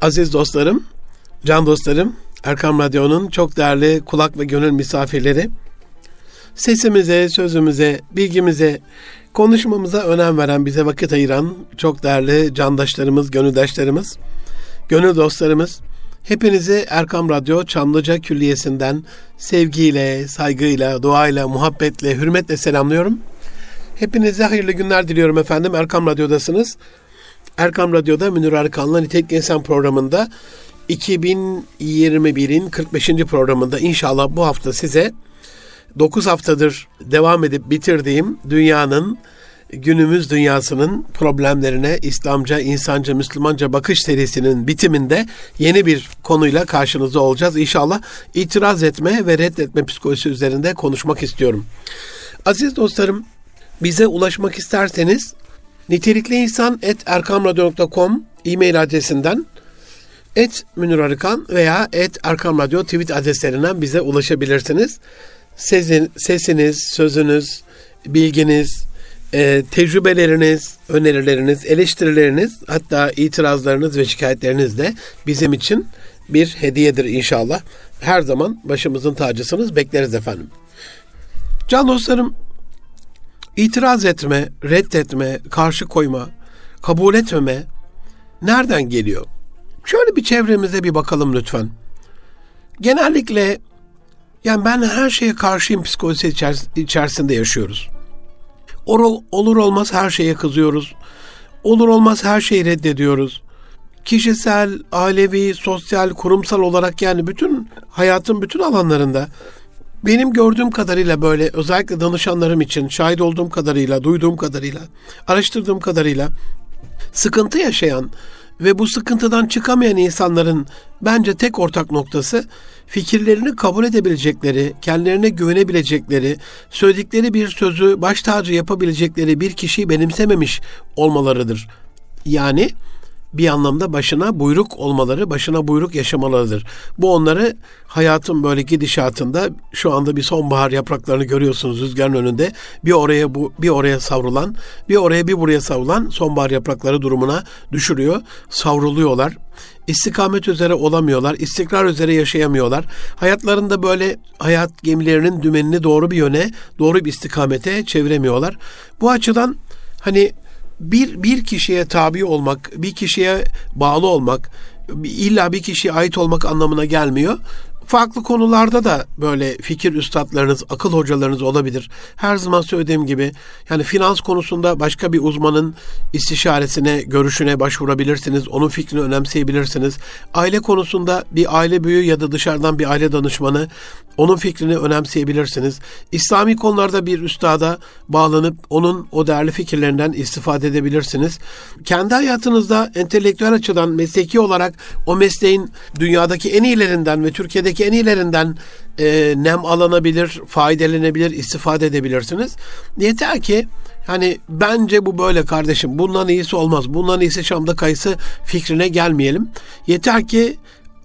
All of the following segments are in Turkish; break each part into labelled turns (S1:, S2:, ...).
S1: Aziz dostlarım, can dostlarım, Erkam Radyo'nun çok değerli kulak ve gönül misafirleri, sesimize, sözümüze, bilgimize, konuşmamıza önem veren, bize vakit ayıran çok değerli candaşlarımız, gönüldaşlarımız, gönül dostlarımız, hepinizi Erkam Radyo Çamlıca Külliyesi'nden sevgiyle, saygıyla, duayla, muhabbetle, hürmetle selamlıyorum. Hepinize hayırlı günler diliyorum efendim. Erkam Radyo'dasınız. Erkam Radyo'da Münir Arkan'la Nitelik İnsan programında 2021'in 45. programında inşallah bu hafta size 9 haftadır devam edip bitirdiğim dünyanın günümüz dünyasının problemlerine İslamca, insanca, Müslümanca bakış serisinin bitiminde yeni bir konuyla karşınızda olacağız. İnşallah itiraz etme ve reddetme psikolojisi üzerinde konuşmak istiyorum. Aziz dostlarım, bize ulaşmak isterseniz nitelikli insan et erkamradyo.com e-mail adresinden et Münir Arıkan veya et Erkam tweet adreslerinden bize ulaşabilirsiniz. Sesin, sesiniz, sözünüz, bilginiz, e, tecrübeleriniz, önerileriniz, eleştirileriniz hatta itirazlarınız ve şikayetleriniz de bizim için bir hediyedir inşallah. Her zaman başımızın tacısınız bekleriz efendim. Can dostlarım itiraz etme, reddetme, karşı koyma, kabul etmeme nereden geliyor? Şöyle bir çevremize bir bakalım lütfen. Genellikle yani ben her şeye karşıyım psikolojisi içerisinde yaşıyoruz. Olur olmaz her şeye kızıyoruz. Olur olmaz her şeyi reddediyoruz. Kişisel, ailevi, sosyal, kurumsal olarak yani bütün hayatın bütün alanlarında benim gördüğüm kadarıyla böyle özellikle danışanlarım için şahit olduğum kadarıyla, duyduğum kadarıyla, araştırdığım kadarıyla sıkıntı yaşayan ve bu sıkıntıdan çıkamayan insanların bence tek ortak noktası fikirlerini kabul edebilecekleri, kendilerine güvenebilecekleri, söyledikleri bir sözü baş tacı yapabilecekleri bir kişiyi benimsememiş olmalarıdır. Yani bir anlamda başına buyruk olmaları, başına buyruk yaşamalarıdır. Bu onları hayatın böyle gidişatında şu anda bir sonbahar yapraklarını görüyorsunuz rüzgarın önünde. Bir oraya bu bir oraya savrulan, bir oraya bir buraya savrulan sonbahar yaprakları durumuna düşürüyor. Savruluyorlar. İstikamet üzere olamıyorlar, istikrar üzere yaşayamıyorlar. Hayatlarında böyle hayat gemilerinin dümenini doğru bir yöne, doğru bir istikamete çeviremiyorlar. Bu açıdan hani bir bir kişiye tabi olmak, bir kişiye bağlı olmak, illa bir kişiye ait olmak anlamına gelmiyor. Farklı konularda da böyle fikir üstadlarınız, akıl hocalarınız olabilir. Her zaman söylediğim gibi yani finans konusunda başka bir uzmanın istişaresine, görüşüne başvurabilirsiniz. Onun fikrini önemseyebilirsiniz. Aile konusunda bir aile büyüğü ya da dışarıdan bir aile danışmanı onun fikrini önemseyebilirsiniz. İslami konularda bir üstada bağlanıp onun o değerli fikirlerinden istifade edebilirsiniz. Kendi hayatınızda entelektüel açıdan mesleki olarak o mesleğin dünyadaki en iyilerinden ve Türkiye'deki en iyilerinden e, nem alınabilir, faydalanabilir, istifade edebilirsiniz. Yeter ki Hani bence bu böyle kardeşim. Bundan iyisi olmaz. Bundan iyisi Şam'da kayısı fikrine gelmeyelim. Yeter ki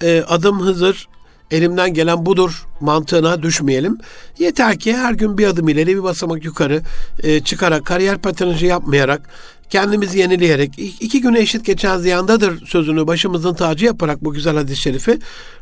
S1: e, adım Hızır elimden gelen budur mantığına düşmeyelim. Yeter ki her gün bir adım ileri bir basamak yukarı e, çıkarak kariyer patronajı yapmayarak kendimizi yenileyerek iki güne eşit geçen ziyandadır sözünü başımızın tacı yaparak bu güzel hadis-i şerifi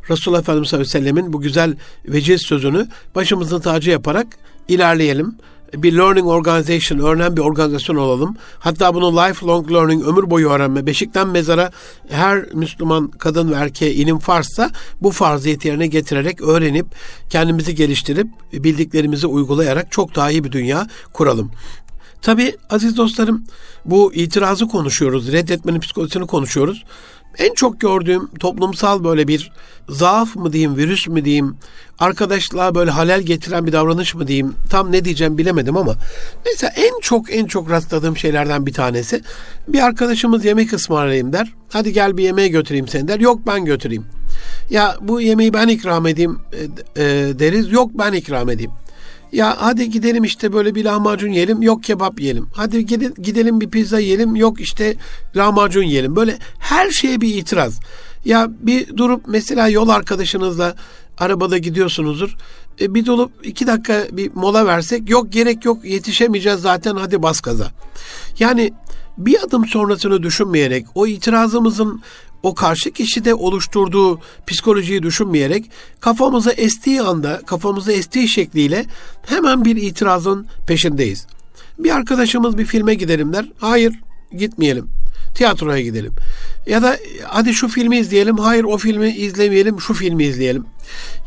S1: Resulullah Efendimiz sallallahu aleyhi ve sellemin bu güzel veciz sözünü başımızın tacı yaparak ilerleyelim bir learning organization, öğrenen bir organizasyon olalım. Hatta bunu lifelong learning, ömür boyu öğrenme, beşikten mezara her Müslüman kadın ve erkeğe ilim farzsa bu farziyeti yerine getirerek öğrenip kendimizi geliştirip bildiklerimizi uygulayarak çok daha iyi bir dünya kuralım. Tabi aziz dostlarım bu itirazı konuşuyoruz, reddetmenin psikolojisini konuşuyoruz. En çok gördüğüm toplumsal böyle bir zaaf mı diyeyim, virüs mü diyeyim, arkadaşlığa böyle halel getiren bir davranış mı diyeyim, tam ne diyeceğim bilemedim ama mesela en çok en çok rastladığım şeylerden bir tanesi bir arkadaşımız yemek ısmarlayayım der. Hadi gel bir yemeğe götüreyim seni der. Yok ben götüreyim. Ya bu yemeği ben ikram edeyim e, e, deriz. Yok ben ikram edeyim. Ya hadi gidelim işte böyle bir lahmacun yiyelim. Yok kebap yiyelim. Hadi gidelim bir pizza yiyelim. Yok işte lahmacun yiyelim. Böyle her şeye bir itiraz. Ya bir durup mesela yol arkadaşınızla arabada gidiyorsunuzdur. E, bir dolup iki dakika bir mola versek yok gerek yok yetişemeyeceğiz zaten hadi bas gaza. Yani bir adım sonrasını düşünmeyerek o itirazımızın o karşı kişide oluşturduğu psikolojiyi düşünmeyerek kafamıza estiği anda, kafamıza estiği şekliyle hemen bir itirazın peşindeyiz. Bir arkadaşımız bir filme gidelim der. Hayır gitmeyelim. Tiyatroya gidelim. Ya da hadi şu filmi izleyelim. Hayır o filmi izlemeyelim. Şu filmi izleyelim.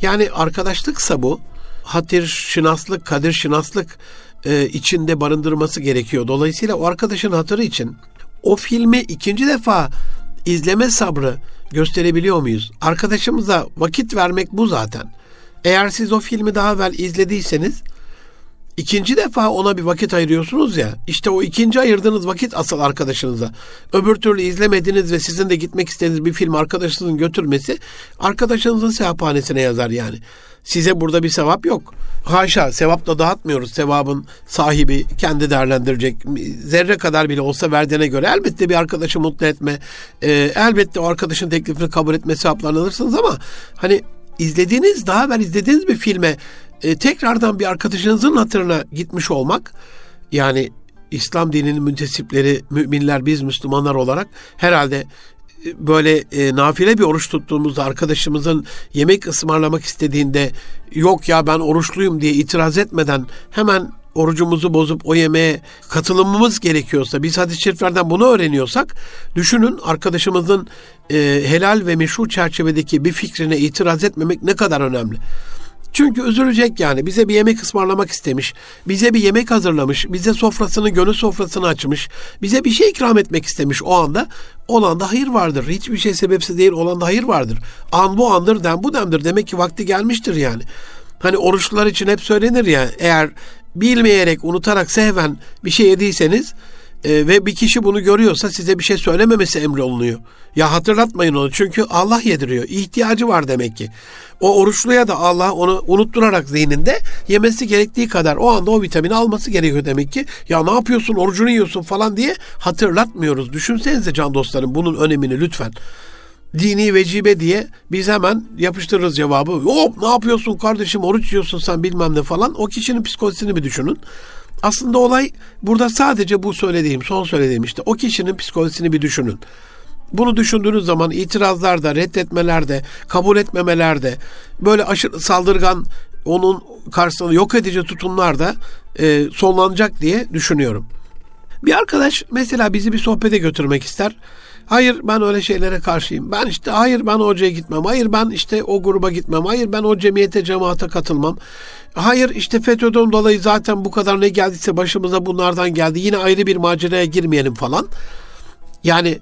S1: Yani arkadaşlıksa bu. Hatir şinaslık, kadir şinaslık e, içinde barındırması gerekiyor. Dolayısıyla o arkadaşın hatırı için o filmi ikinci defa izleme sabrı gösterebiliyor muyuz? Arkadaşımıza vakit vermek bu zaten. Eğer siz o filmi daha evvel izlediyseniz ikinci defa ona bir vakit ayırıyorsunuz ya. İşte o ikinci ayırdığınız vakit asıl arkadaşınıza. Öbür türlü izlemediniz ve sizin de gitmek istediğiniz bir film arkadaşınızın götürmesi arkadaşınızın sevaphanesine yazar yani. Size burada bir sevap yok. Haşa sevap da dağıtmıyoruz. Sevabın sahibi kendi değerlendirecek. Zerre kadar bile olsa verdiğine göre elbette bir arkadaşı mutlu etme. E, elbette o arkadaşın teklifini kabul etme sevaplarını alırsınız ama hani izlediğiniz daha evvel izlediğiniz bir filme e, tekrardan bir arkadaşınızın hatırına gitmiş olmak yani İslam dininin müntesipleri, müminler, biz Müslümanlar olarak herhalde böyle e, nafile bir oruç tuttuğumuzda arkadaşımızın yemek ısmarlamak istediğinde yok ya ben oruçluyum diye itiraz etmeden hemen orucumuzu bozup o yemeğe katılımımız gerekiyorsa, biz hadis-i şeriflerden bunu öğreniyorsak, düşünün arkadaşımızın e, helal ve meşru çerçevedeki bir fikrine itiraz etmemek ne kadar önemli. Çünkü üzülecek yani. Bize bir yemek ısmarlamak istemiş. Bize bir yemek hazırlamış. Bize sofrasını, gönül sofrasını açmış. Bize bir şey ikram etmek istemiş o anda. Olanda hayır vardır. Hiçbir şey sebepsiz değil. Olanda hayır vardır. An bu andır, dem bu demdir. Demek ki vakti gelmiştir yani. Hani oruçlular için hep söylenir ya. Eğer bilmeyerek, unutarak, sehven bir şey yediyseniz e, ve bir kişi bunu görüyorsa size bir şey söylememesi emrolunuyor. Ya hatırlatmayın onu çünkü Allah yediriyor. İhtiyacı var demek ki. O oruçluya da Allah onu unutturarak zihninde yemesi gerektiği kadar o anda o vitamini alması gerekiyor demek ki. Ya ne yapıyorsun orucunu yiyorsun falan diye hatırlatmıyoruz. Düşünsenize can dostlarım bunun önemini lütfen dini vecibe diye biz hemen yapıştırırız cevabı. Hop ne yapıyorsun kardeşim oruç yiyorsun sen bilmem ne falan. O kişinin psikolojisini bir düşünün. Aslında olay burada sadece bu söylediğim, son söylediğim işte o kişinin psikolojisini bir düşünün. Bunu düşündüğünüz zaman itirazlarda, reddetmelerde, kabul etmemelerde, böyle aşırı saldırgan, onun karşısında yok edici tutumlarda e, sonlanacak diye düşünüyorum. Bir arkadaş mesela bizi bir sohbete götürmek ister. Hayır ben öyle şeylere karşıyım. Ben işte hayır ben hocaya gitmem. Hayır ben işte o gruba gitmem. Hayır ben o cemiyete cemaate katılmam. Hayır işte FETÖ'den dolayı zaten bu kadar ne geldiyse başımıza bunlardan geldi. Yine ayrı bir maceraya girmeyelim falan. Yani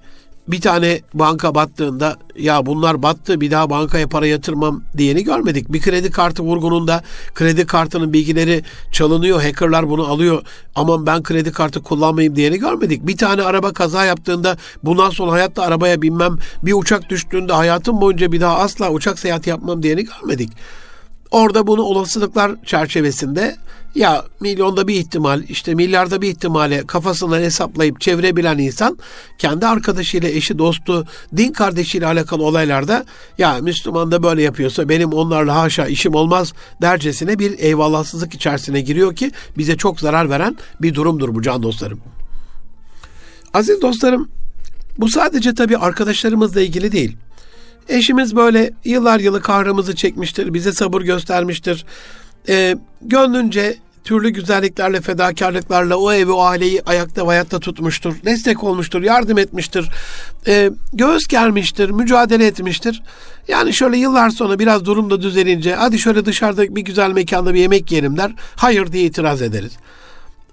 S1: bir tane banka battığında ya bunlar battı bir daha bankaya para yatırmam diyeni görmedik. Bir kredi kartı vurgununda kredi kartının bilgileri çalınıyor. Hackerlar bunu alıyor. Aman ben kredi kartı kullanmayayım diyeni görmedik. Bir tane araba kaza yaptığında bundan sonra hayatta arabaya binmem. Bir uçak düştüğünde hayatım boyunca bir daha asla uçak seyahati yapmam diyeni görmedik. Orada bunu olasılıklar çerçevesinde ya milyonda bir ihtimal işte milyarda bir ihtimale kafasından hesaplayıp çevirebilen insan kendi arkadaşıyla, eşi, dostu, din kardeşiyle alakalı olaylarda ya Müslüman da böyle yapıyorsa benim onlarla haşa işim olmaz dercesine bir eyvallahsızlık içerisine giriyor ki bize çok zarar veren bir durumdur bu can dostlarım. Aziz dostlarım bu sadece tabii arkadaşlarımızla ilgili değil. Eşimiz böyle yıllar yılı kahrımızı çekmiştir, bize sabır göstermiştir. E, gönlünce türlü güzelliklerle, fedakarlıklarla o evi, o aileyi ayakta ve hayatta tutmuştur. Destek olmuştur, yardım etmiştir. E, göğüs germiştir, mücadele etmiştir. Yani şöyle yıllar sonra biraz durum da düzelince hadi şöyle dışarıda bir güzel mekanda bir yemek yiyelim der. Hayır diye itiraz ederiz.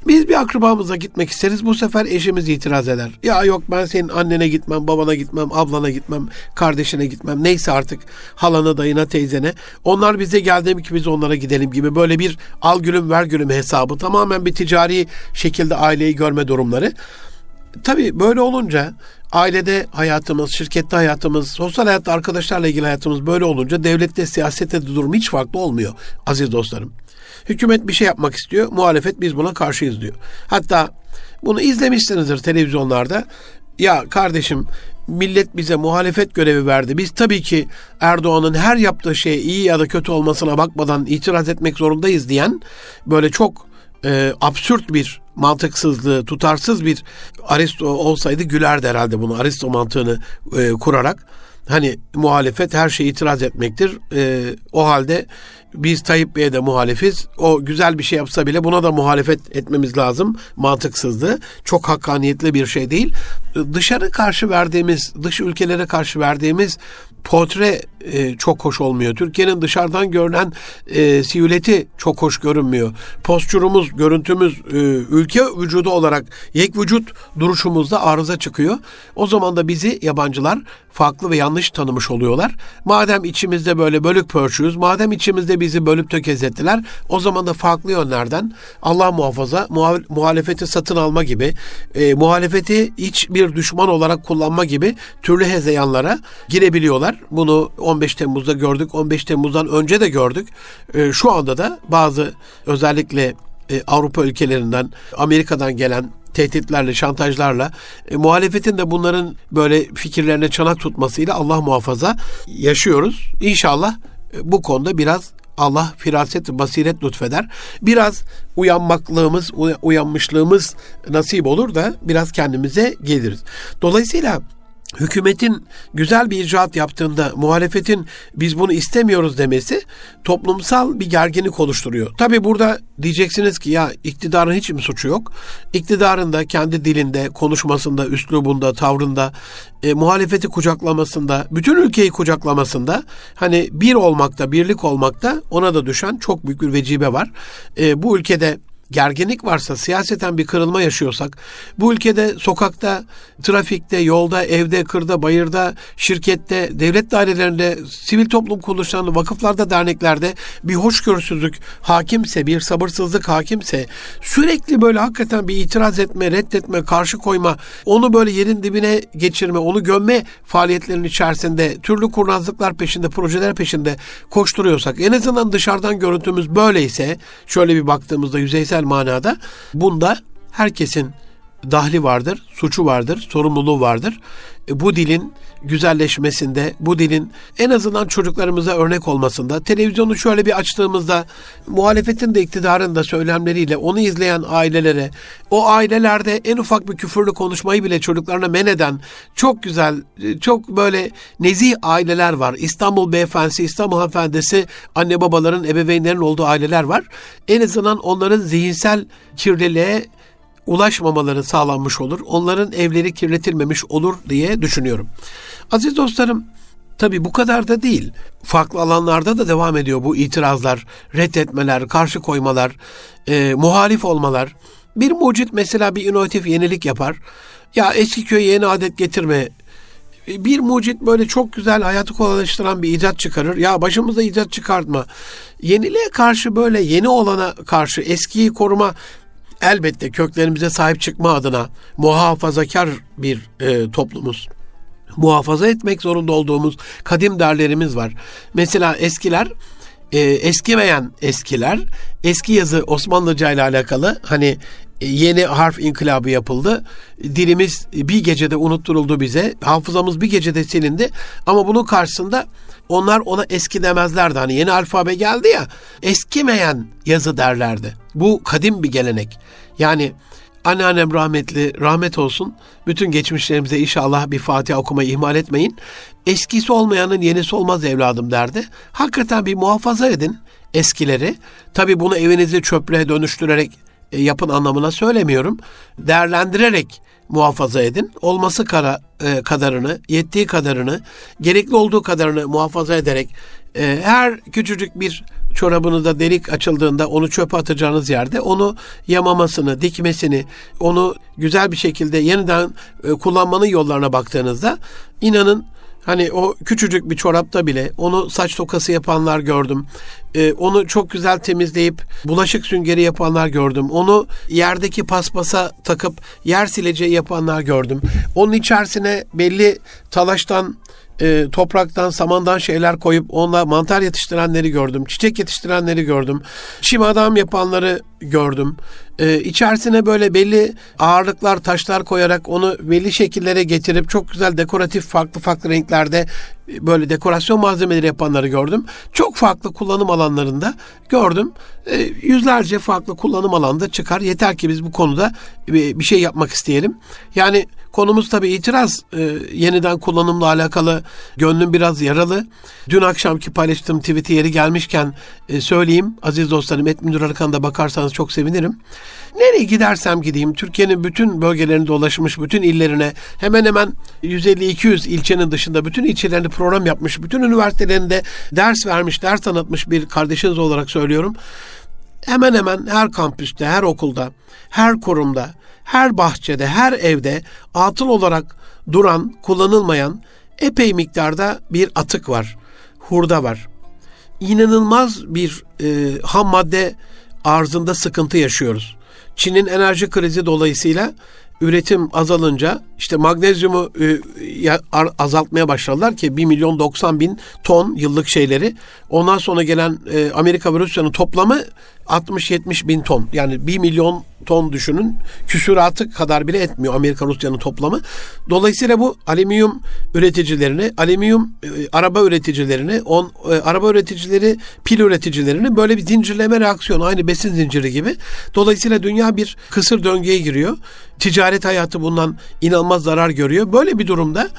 S1: Biz bir akrabamıza gitmek isteriz. Bu sefer eşimiz itiraz eder. Ya yok ben senin annene gitmem, babana gitmem, ablana gitmem, kardeşine gitmem. Neyse artık halana, dayına, teyzene. Onlar bize geldi ki biz onlara gidelim gibi böyle bir al gülüm ver gülüm hesabı. Tamamen bir ticari şekilde aileyi görme durumları. Tabii böyle olunca ailede hayatımız, şirkette hayatımız, sosyal hayatta arkadaşlarla ilgili hayatımız böyle olunca devlette, siyasette de durum hiç farklı olmuyor aziz dostlarım. Hükümet bir şey yapmak istiyor. Muhalefet biz buna karşıyız diyor. Hatta bunu izlemişsinizdir televizyonlarda. Ya kardeşim millet bize muhalefet görevi verdi. Biz tabii ki Erdoğan'ın her yaptığı şey iyi ya da kötü olmasına bakmadan itiraz etmek zorundayız diyen böyle çok e, absürt bir mantıksızlığı, tutarsız bir Aristo olsaydı gülerdi herhalde bunu Aristo mantığını e, kurarak. Hani muhalefet her şeyi itiraz etmektir. E, o halde biz Tayyip Bey'e de muhalifiz. O güzel bir şey yapsa bile buna da muhalefet etmemiz lazım. Mantıksızdı. Çok hakkaniyetli bir şey değil. Dışarı karşı verdiğimiz, dış ülkelere karşı verdiğimiz portre e, çok hoş olmuyor. Türkiye'nin dışarıdan görünen e, siyuleti çok hoş görünmüyor. Postürümüz, görüntümüz, e, ülke vücudu olarak yek vücut duruşumuzda arıza çıkıyor. O zaman da bizi yabancılar farklı ve yanlış tanımış oluyorlar. Madem içimizde böyle bölük pörçüyüz, madem içimizde bizi bölüp tökezlettiler, o zaman da farklı yönlerden Allah muhafaza muhalefeti satın alma gibi, e, muhalefeti iç bir düşman olarak kullanma gibi türlü hezeyanlara girebiliyorlar. Bunu 15 Temmuz'da gördük, 15 Temmuz'dan önce de gördük. E, şu anda da bazı özellikle e, Avrupa ülkelerinden, Amerika'dan gelen tehditlerle, şantajlarla e, muhalefetin de bunların böyle fikirlerine çanak tutmasıyla Allah muhafaza yaşıyoruz. İnşallah e, bu konuda biraz Allah firaset, basiret lütfeder. Biraz uyanmaklığımız, uyanmışlığımız nasip olur da biraz kendimize geliriz. Dolayısıyla hükümetin güzel bir icraat yaptığında muhalefetin biz bunu istemiyoruz demesi toplumsal bir gerginlik oluşturuyor. Tabi burada diyeceksiniz ki ya iktidarın hiç mi suçu yok? İktidarın da kendi dilinde, konuşmasında, üslubunda, tavrında, e, muhalefeti kucaklamasında, bütün ülkeyi kucaklamasında hani bir olmakta, birlik olmakta ona da düşen çok büyük bir vecibe var. E, bu ülkede gerginlik varsa, siyaseten bir kırılma yaşıyorsak, bu ülkede sokakta, trafikte, yolda, evde, kırda, bayırda, şirkette, devlet dairelerinde, sivil toplum kuruluşlarında, vakıflarda, derneklerde bir hoşgörüsüzlük hakimse, bir sabırsızlık hakimse, sürekli böyle hakikaten bir itiraz etme, reddetme, karşı koyma, onu böyle yerin dibine geçirme, onu gömme faaliyetlerinin içerisinde, türlü kurnazlıklar peşinde, projeler peşinde koşturuyorsak, en azından dışarıdan görüntümüz böyleyse, şöyle bir baktığımızda yüzeysel bilimsel manada bunda herkesin dahli vardır, suçu vardır, sorumluluğu vardır. E, bu dilin güzelleşmesinde, bu dilin en azından çocuklarımıza örnek olmasında, televizyonu şöyle bir açtığımızda muhalefetin de iktidarın da söylemleriyle onu izleyen ailelere, o ailelerde en ufak bir küfürlü konuşmayı bile çocuklarına men eden çok güzel, çok böyle nezih aileler var. İstanbul beyefendisi, İstanbul hanımefendisi, anne babaların, ebeveynlerin olduğu aileler var. En azından onların zihinsel kirliliğe ulaşmamaları sağlanmış olur. Onların evleri kirletilmemiş olur diye düşünüyorum. Aziz dostlarım, Tabi bu kadar da değil. Farklı alanlarda da devam ediyor bu itirazlar, reddetmeler, karşı koymalar, e, muhalif olmalar. Bir mucit mesela bir inovatif yenilik yapar. Ya eski köye yeni adet getirme. Bir mucit böyle çok güzel hayatı kolaylaştıran bir icat çıkarır. Ya başımıza icat çıkartma. Yeniliğe karşı böyle yeni olana karşı eskiyi koruma elbette köklerimize sahip çıkma adına muhafazakar bir e, toplumuz. Muhafaza etmek zorunda olduğumuz kadim derlerimiz var. Mesela eskiler e, eskimeyen eskiler eski yazı Osmanlıca ile alakalı hani yeni harf inkılabı yapıldı. Dilimiz bir gecede unutturuldu bize. Hafızamız bir gecede silindi. Ama bunun karşısında onlar ona eski demezlerdi. Hani yeni alfabe geldi ya eskimeyen yazı derlerdi. Bu kadim bir gelenek. Yani anneannem rahmetli rahmet olsun. Bütün geçmişlerimize inşallah bir Fatiha okumayı ihmal etmeyin. Eskisi olmayanın yenisi olmaz evladım derdi. Hakikaten bir muhafaza edin eskileri. Tabi bunu evinizi çöplüğe dönüştürerek e, yapın anlamına söylemiyorum. Değerlendirerek muhafaza edin. Olması kara, e, kadarını, yettiği kadarını, gerekli olduğu kadarını muhafaza ederek e, her küçücük bir çorabınızda delik açıldığında onu çöpe atacağınız yerde onu yamamasını, dikmesini, onu güzel bir şekilde yeniden e, kullanmanın yollarına baktığınızda inanın Hani o küçücük bir çorapta bile onu saç tokası yapanlar gördüm. Ee, onu çok güzel temizleyip bulaşık süngeri yapanlar gördüm. Onu yerdeki paspasa takıp yer sileceği yapanlar gördüm. Onun içerisine belli talaştan e, topraktan, samandan şeyler koyup onunla mantar yetiştirenleri gördüm. Çiçek yetiştirenleri gördüm. Çim adam yapanları gördüm. E, içerisine böyle belli ağırlıklar, taşlar koyarak onu belli şekillere getirip çok güzel dekoratif farklı farklı renklerde böyle dekorasyon malzemeleri yapanları gördüm. Çok farklı kullanım alanlarında gördüm. E, yüzlerce farklı kullanım alanında çıkar. Yeter ki biz bu konuda bir şey yapmak isteyelim. Yani konumuz tabii itiraz. E, yeniden kullanımla alakalı gönlüm biraz yaralı. Dün akşamki paylaştığım tweet'i yeri gelmişken e, söyleyeyim. Aziz dostlarım Et Müdür Arkan'da bakarsanız çok sevinirim. Nereye gidersem gideyim Türkiye'nin bütün bölgelerinde dolaşmış, bütün illerine hemen hemen 150-200 ilçenin dışında bütün ilçelerinde program yapmış, bütün üniversitelerinde ders vermiş, ders anlatmış bir kardeşiniz olarak söylüyorum. Hemen hemen her kampüste, her okulda, her kurumda, her bahçede, her evde atıl olarak duran, kullanılmayan epey miktarda bir atık var, hurda var. İnanılmaz bir e, ham madde arzında sıkıntı yaşıyoruz. Çin'in enerji krizi dolayısıyla üretim azalınca işte magnezyumu e, azaltmaya başladılar ki 1 milyon 90 bin ton yıllık şeyleri. Ondan sonra gelen e, Amerika ve Rusya'nın toplamı 60-70 bin ton. Yani 1 milyon ton düşünün. Küsuratı kadar bile etmiyor Amerika Rusya'nın toplamı. Dolayısıyla bu alüminyum üreticilerini, alüminyum e, araba üreticilerini, on, araba üreticileri, pil üreticilerini böyle bir zincirleme reaksiyonu aynı besin zinciri gibi. Dolayısıyla dünya bir kısır döngüye giriyor. Ticaret hayatı bundan inanılmaz zarar görüyor. Böyle bir durumda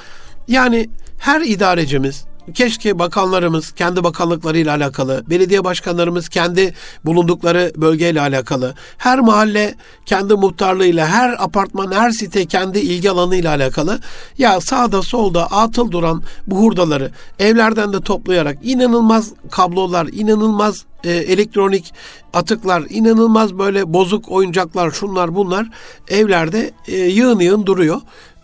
S1: yani her idarecimiz, keşke bakanlarımız kendi bakanlıklarıyla alakalı, belediye başkanlarımız kendi bulundukları bölgeyle alakalı, her mahalle kendi muhtarlığıyla, her apartman, her site kendi ilgi alanıyla alakalı ya sağda solda atıl duran bu hurdaları evlerden de toplayarak inanılmaz kablolar, inanılmaz e, elektronik atıklar, inanılmaz böyle bozuk oyuncaklar, şunlar bunlar evlerde e, yığın yığın duruyor.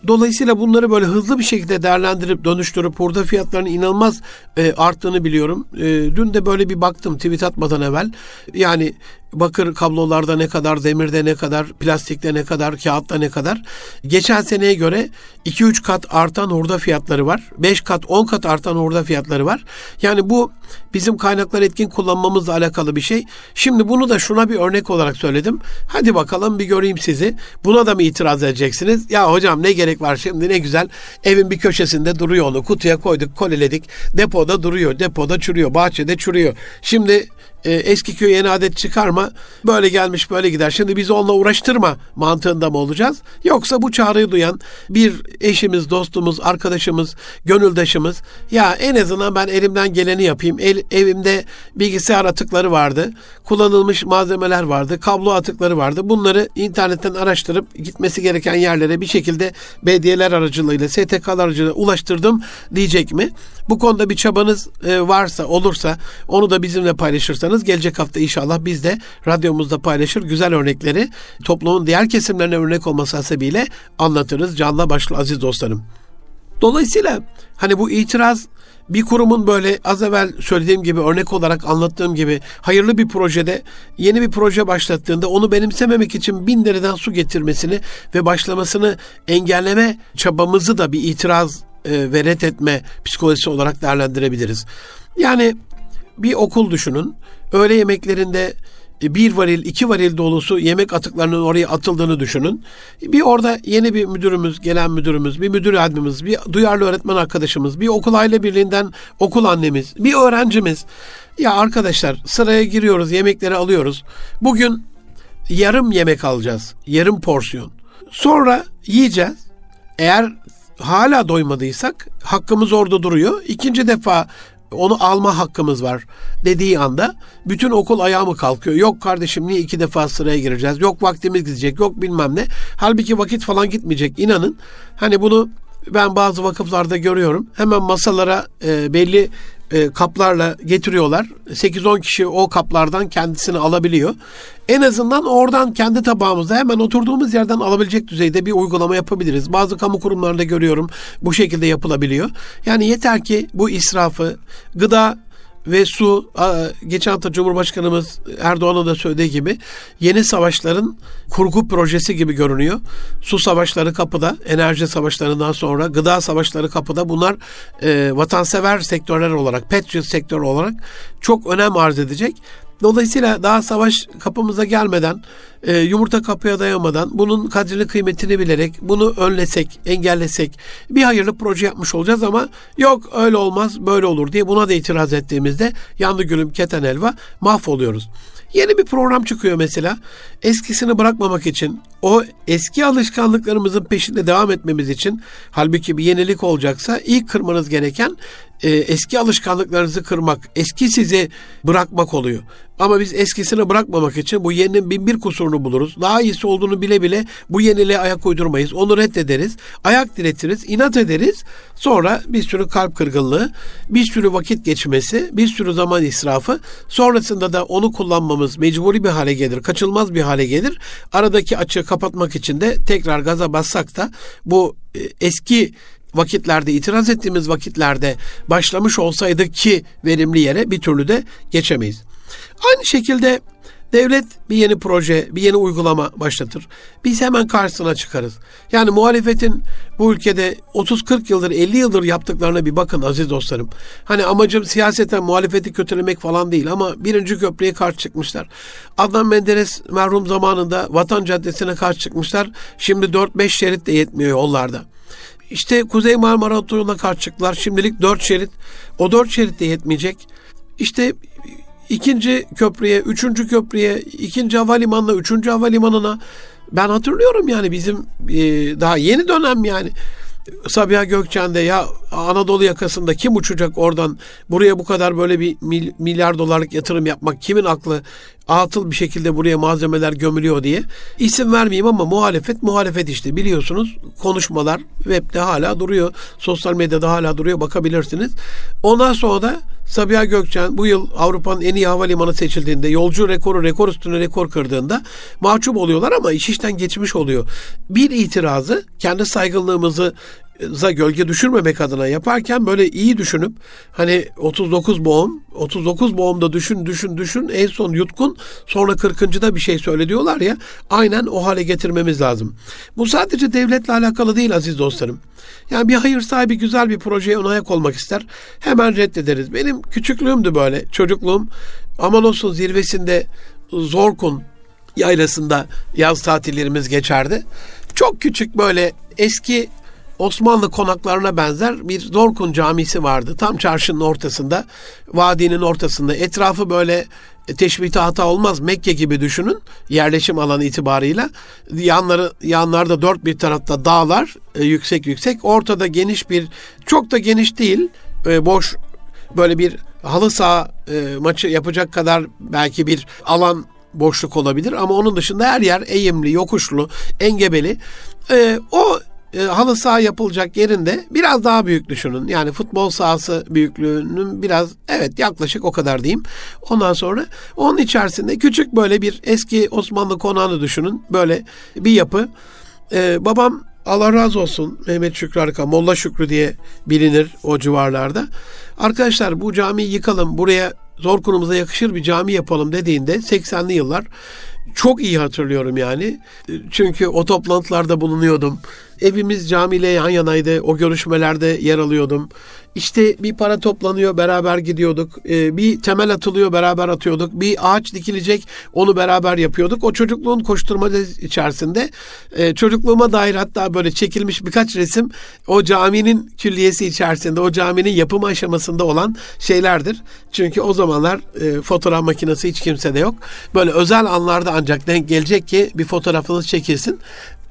S1: Dolayısıyla bunları böyle hızlı bir şekilde değerlendirip dönüştürüp hurda fiyatlarının inanılmaz e, arttığını biliyorum. E, dün de böyle bir baktım tweet atmadan evvel. Yani bakır kablolarda ne kadar, demirde ne kadar, plastikte ne kadar, kağıtta ne kadar. Geçen seneye göre 2-3 kat artan hurda fiyatları var. 5 kat, 10 kat artan hurda fiyatları var. Yani bu bizim kaynakları etkin kullanmamızla alakalı bir şey. Şimdi bunu da şuna bir örnek olarak söyledim. Hadi bakalım bir göreyim sizi. Buna da mı itiraz edeceksiniz? Ya hocam ne gerek var şimdi ne güzel. Evin bir köşesinde duruyor onu. Kutuya koyduk, koliledik. Depoda duruyor, depoda çürüyor, bahçede çürüyor. Şimdi e, eski köy yeni adet çıkarma, böyle gelmiş böyle gider. Şimdi bizi onunla uğraştırma mantığında mı olacağız? Yoksa bu çağrıyı duyan bir eşimiz, dostumuz, arkadaşımız, gönüldaşımız ya en azından ben elimden geleni yapayım. El, evimde bilgisayar atıkları vardı, kullanılmış malzemeler vardı, kablo atıkları vardı. Bunları internetten araştırıp gitmesi gereken yerlere bir şekilde belediyeler aracılığıyla, STK'lar aracılığıyla ulaştırdım diyecek mi? Bu konuda bir çabanız e, varsa, olursa onu da bizimle paylaşırsanız gelecek hafta inşallah biz de radyomuzda paylaşır güzel örnekleri toplumun diğer kesimlerine örnek olması hasebiyle anlatırız canlı başlı aziz dostlarım. Dolayısıyla hani bu itiraz bir kurumun böyle az evvel söylediğim gibi örnek olarak anlattığım gibi hayırlı bir projede yeni bir proje başlattığında onu benimsememek için bin dereden su getirmesini ve başlamasını engelleme çabamızı da bir itiraz e, etme psikolojisi olarak değerlendirebiliriz. Yani bir okul düşünün. Öğle yemeklerinde e, bir varil, iki varil dolusu yemek atıklarının oraya atıldığını düşünün. Bir orada yeni bir müdürümüz, gelen müdürümüz, bir müdür yardımcımız, bir duyarlı öğretmen arkadaşımız, bir okul aile birliğinden okul annemiz, bir öğrencimiz. Ya arkadaşlar sıraya giriyoruz, yemekleri alıyoruz. Bugün yarım yemek alacağız, yarım porsiyon. Sonra yiyeceğiz. Eğer hala doymadıysak hakkımız orada duruyor. İkinci defa onu alma hakkımız var dediği anda bütün okul ayağa mı kalkıyor? Yok kardeşim niye iki defa sıraya gireceğiz? Yok vaktimiz gidecek, yok bilmem ne. Halbuki vakit falan gitmeyecek. İnanın hani bunu ben bazı vakıflarda görüyorum. Hemen masalara e, belli e, kaplarla getiriyorlar. 8-10 kişi o kaplardan kendisini alabiliyor. En azından oradan kendi tabağımızda hemen oturduğumuz yerden alabilecek düzeyde bir uygulama yapabiliriz. Bazı kamu kurumlarında görüyorum bu şekilde yapılabiliyor. Yani yeter ki bu israfı, gıda ve su geçen hafta Cumhurbaşkanımız Erdoğan'ın da söylediği gibi yeni savaşların kurgu projesi gibi görünüyor. Su savaşları kapıda, enerji savaşlarından sonra gıda savaşları kapıda. Bunlar e, vatansever sektörler olarak, Patriot sektör olarak çok önem arz edecek. Dolayısıyla daha savaş kapımıza gelmeden, e, yumurta kapıya dayanmadan bunun kadrini kıymetini bilerek bunu önlesek, engellesek bir hayırlı proje yapmış olacağız ama yok öyle olmaz böyle olur diye buna da itiraz ettiğimizde yandı gülüm keten elva mahvoluyoruz. Yeni bir program çıkıyor mesela. Eskisini bırakmamak için, o eski alışkanlıklarımızın peşinde devam etmemiz için halbuki bir yenilik olacaksa ilk kırmanız gereken e, eski alışkanlıklarınızı kırmak, eski sizi bırakmak oluyor. Ama biz eskisini bırakmamak için bu yeninin bin bir kusurunu buluruz. Daha iyisi olduğunu bile bile bu yeniliğe ayak uydurmayız. Onu reddederiz. Ayak diretiriz, inat ederiz. Sonra bir sürü kalp kırgınlığı, bir sürü vakit geçmesi, bir sürü zaman israfı. Sonrasında da onu kullanmamız mecburi bir hale gelir, kaçılmaz bir hale gelir. Aradaki açığı kapatmak için de tekrar gaza bassak da bu e, eski vakitlerde, itiraz ettiğimiz vakitlerde başlamış olsaydık ki verimli yere bir türlü de geçemeyiz. Aynı şekilde devlet bir yeni proje, bir yeni uygulama başlatır. Biz hemen karşısına çıkarız. Yani muhalefetin bu ülkede 30-40 yıldır, 50 yıldır yaptıklarına bir bakın aziz dostlarım. Hani amacım siyaseten muhalefeti kötülemek falan değil ama birinci köprüye karşı çıkmışlar. Adnan Menderes merhum zamanında Vatan Caddesi'ne karşı çıkmışlar. Şimdi 4-5 şerit de yetmiyor yollarda. İşte Kuzey Marmara Otoyolu'na karşı çıktılar. Şimdilik 4 şerit. O 4 şerit de yetmeyecek. İşte ikinci köprüye, üçüncü köprüye, ikinci havalimanına, üçüncü havalimanına ben hatırlıyorum yani bizim e, daha yeni dönem yani Sabiha Gökçen'de ya Anadolu yakasında kim uçacak oradan? Buraya bu kadar böyle bir milyar dolarlık yatırım yapmak kimin aklı? Atıl bir şekilde buraya malzemeler gömülüyor diye. İsim vermeyeyim ama muhalefet muhalefet işte. Biliyorsunuz konuşmalar webde hala duruyor. Sosyal medyada hala duruyor. Bakabilirsiniz. Ondan sonra da Sabiha Gökçen bu yıl Avrupa'nın en iyi havalimanı seçildiğinde yolcu rekoru rekor üstüne rekor kırdığında mahcup oluyorlar ama iş işten geçmiş oluyor. Bir itirazı kendi saygınlığımızı za gölge düşürmemek adına yaparken böyle iyi düşünüp hani 39 boğum 39 boğumda düşün düşün düşün en son yutkun sonra 40.da bir şey söyle diyorlar ya aynen o hale getirmemiz lazım. Bu sadece devletle alakalı değil aziz dostlarım. Yani bir hayır sahibi güzel bir projeye ön ayak olmak ister. Hemen reddederiz. Benim küçüklüğümdü böyle. Çocukluğum Amanos'un zirvesinde Zorkun yaylasında yaz tatillerimiz geçerdi. Çok küçük böyle eski Osmanlı konaklarına benzer bir Zorkun camisi vardı. Tam çarşının ortasında, vadinin ortasında. Etrafı böyle e, teşbihte hata olmaz. Mekke gibi düşünün yerleşim alanı itibarıyla. Yanları yanlarda dört bir tarafta dağlar e, yüksek yüksek. Ortada geniş bir çok da geniş değil e, boş böyle bir halı saha maçı yapacak kadar belki bir alan boşluk olabilir ama onun dışında her yer eğimli, yokuşlu, engebeli. E, o e, halı saha yapılacak yerinde biraz daha büyük düşünün. Yani futbol sahası büyüklüğünün biraz evet yaklaşık o kadar diyeyim. Ondan sonra onun içerisinde küçük böyle bir eski Osmanlı konağını düşünün. Böyle bir yapı. E, babam Allah razı olsun Mehmet Şükrü Arka, Molla Şükrü diye bilinir o civarlarda. Arkadaşlar bu camiyi yıkalım, buraya zor konumuza yakışır bir cami yapalım dediğinde 80'li yıllar çok iyi hatırlıyorum yani. Çünkü o toplantılarda bulunuyordum. Evimiz camiyle yan yanaydı. O görüşmelerde yer alıyordum. İşte bir para toplanıyor beraber gidiyorduk. Ee, bir temel atılıyor beraber atıyorduk. Bir ağaç dikilecek onu beraber yapıyorduk. O çocukluğun koşturmacı içerisinde e, çocukluğuma dair hatta böyle çekilmiş birkaç resim o caminin külliyesi içerisinde o caminin yapım aşamasında olan şeylerdir. Çünkü o zamanlar e, fotoğraf makinesi hiç kimsede yok. Böyle özel anlarda ancak denk gelecek ki bir fotoğrafınız çekilsin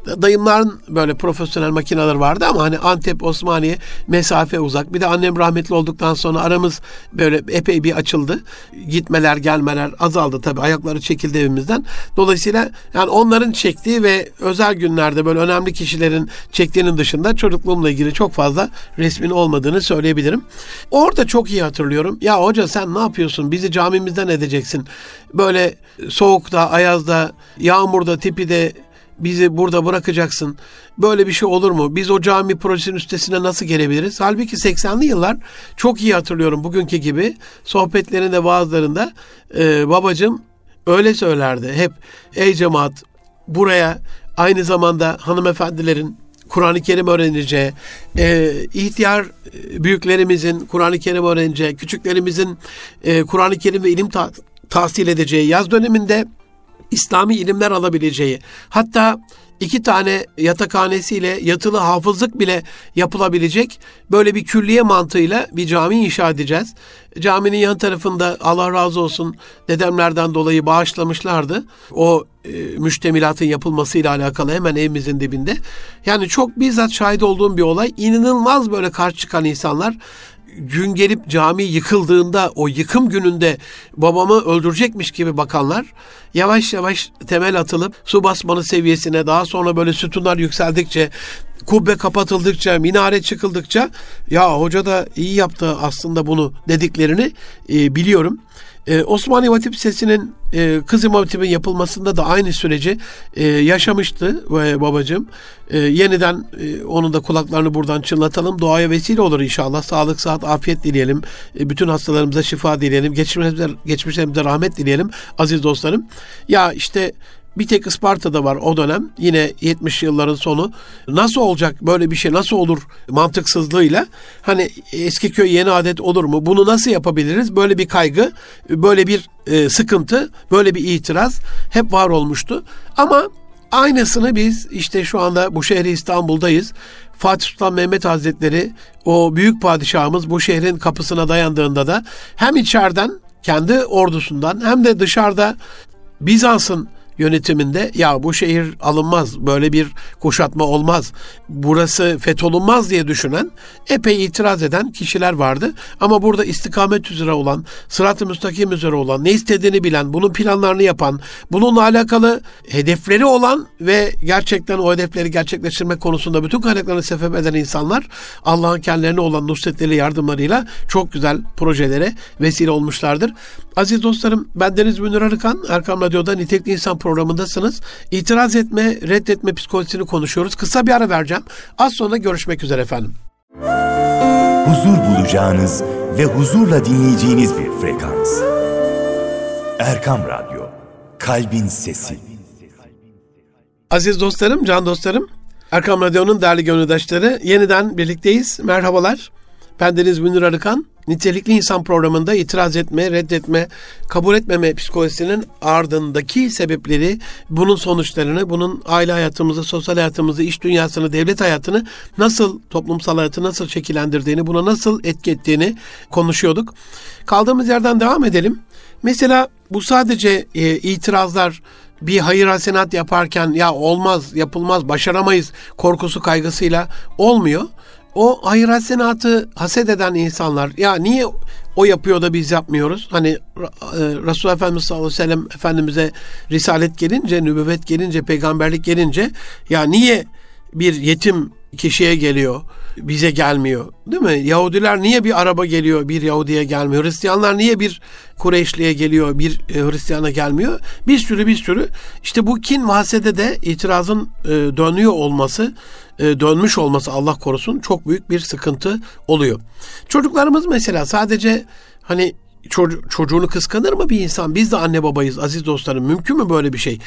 S1: dayımların böyle profesyonel makineler vardı ama hani Antep, Osmaniye mesafe uzak. Bir de annem rahmetli olduktan sonra aramız böyle epey bir açıldı. Gitmeler, gelmeler azaldı tabii. Ayakları çekildi evimizden. Dolayısıyla yani onların çektiği ve özel günlerde böyle önemli kişilerin çektiğinin dışında çocukluğumla ilgili çok fazla resmin olmadığını söyleyebilirim. Orada çok iyi hatırlıyorum. Ya hoca sen ne yapıyorsun? Bizi camimizden edeceksin. Böyle soğukta, ayazda, yağmurda, tipide bizi burada bırakacaksın. Böyle bir şey olur mu? Biz o cami projesinin üstesine nasıl gelebiliriz? Halbuki 80'li yıllar çok iyi hatırlıyorum bugünkü gibi sohbetlerinde bazılarında e, babacım öyle söylerdi. Hep ey cemaat buraya aynı zamanda hanımefendilerin Kur'an-ı Kerim öğreneceği, e, ihtiyar e, büyüklerimizin Kur'an-ı Kerim öğreneceği, küçüklerimizin e, Kur'an-ı Kerim ve ilim ta- tahsil edeceği, yaz döneminde İslami ilimler alabileceği, hatta iki tane yatakhanesiyle yatılı hafızlık bile yapılabilecek böyle bir külliye mantığıyla bir cami inşa edeceğiz. Caminin yan tarafında Allah razı olsun dedemlerden dolayı bağışlamışlardı. O e, müştemilatın yapılmasıyla alakalı hemen evimizin dibinde. Yani çok bizzat şahit olduğum bir olay. İnanılmaz böyle karşı çıkan insanlar gün gelip cami yıkıldığında o yıkım gününde babamı öldürecekmiş gibi bakanlar yavaş yavaş temel atılıp su basmanı seviyesine daha sonra böyle sütunlar yükseldikçe kubbe kapatıldıkça minare çıkıldıkça ya hoca da iyi yaptı aslında bunu dediklerini e, biliyorum. Ee, Osmaniye Hatip Lisesi'nin e, kız imam hatibin yapılmasında da aynı süreci e, yaşamıştı e, babacığım. E, yeniden e, onun da kulaklarını buradan çınlatalım. Doğaya vesile olur inşallah. Sağlık, sıhhat, afiyet dileyelim. E, bütün hastalarımıza şifa dileyelim. Geçmişlerimize, geçmişlerimize rahmet dileyelim aziz dostlarım. Ya işte bir tek Isparta'da var o dönem. Yine 70 yılların sonu. Nasıl olacak böyle bir şey nasıl olur mantıksızlığıyla? Hani eski köy yeni adet olur mu? Bunu nasıl yapabiliriz? Böyle bir kaygı, böyle bir e, sıkıntı, böyle bir itiraz hep var olmuştu. Ama aynısını biz işte şu anda bu şehri İstanbul'dayız. Fatih Sultan Mehmet Hazretleri o büyük padişahımız bu şehrin kapısına dayandığında da hem içeriden kendi ordusundan hem de dışarıda Bizans'ın yönetiminde ya bu şehir alınmaz, böyle bir kuşatma olmaz, burası fetholunmaz diye düşünen epey itiraz eden kişiler vardı. Ama burada istikamet üzere olan, sırat-ı müstakim üzere olan, ne istediğini bilen, bunun planlarını yapan, bununla alakalı hedefleri olan ve gerçekten o hedefleri gerçekleştirmek konusunda bütün kaynaklarını sefep eden insanlar Allah'ın kendilerine olan nusretleri yardımlarıyla çok güzel projelere vesile olmuşlardır. Aziz dostlarım, ben Deniz Münir Arıkan, Erkam Radyo'da Nitekli İnsan programındasınız. İtiraz etme, reddetme psikolojisini konuşuyoruz. Kısa bir ara vereceğim. Az sonra görüşmek üzere efendim.
S2: Huzur bulacağınız ve huzurla dinleyeceğiniz bir frekans. Erkam Radyo, Kalbin Sesi.
S1: Aziz dostlarım, can dostlarım, Erkam Radyo'nun değerli gönüldaşları yeniden birlikteyiz. Merhabalar. Ben Deniz Münir Arıkan. Nitelikli İnsan programında itiraz etme, reddetme, kabul etmeme psikolojisinin ardındaki sebepleri, bunun sonuçlarını, bunun aile hayatımızı, sosyal hayatımızı, iş dünyasını, devlet hayatını nasıl, toplumsal hayatı nasıl şekillendirdiğini, buna nasıl etki ettiğini konuşuyorduk. Kaldığımız yerden devam edelim. Mesela bu sadece e, itirazlar, bir hayır hasenat yaparken ya olmaz, yapılmaz, başaramayız korkusu kaygısıyla olmuyor o hayır hasenatı haset eden insanlar ya niye o yapıyor da biz yapmıyoruz? Hani e, Resulullah Efendimiz sallallahu aleyhi ve sellem Efendimiz'e risalet gelince, nübüvvet gelince, peygamberlik gelince ya niye bir yetim kişiye geliyor, bize gelmiyor. Değil mi? Yahudiler niye bir araba geliyor, bir Yahudiye gelmiyor? Hristiyanlar niye bir Kureyşli'ye geliyor, bir e, Hristiyana gelmiyor? Bir sürü bir sürü. İşte bu kin vasede de itirazın e, dönüyor olması, e, dönmüş olması Allah korusun çok büyük bir sıkıntı oluyor. Çocuklarımız mesela sadece hani çocuğunu kıskanır mı bir insan? Biz de anne babayız aziz dostlarım. Mümkün mü böyle bir şey?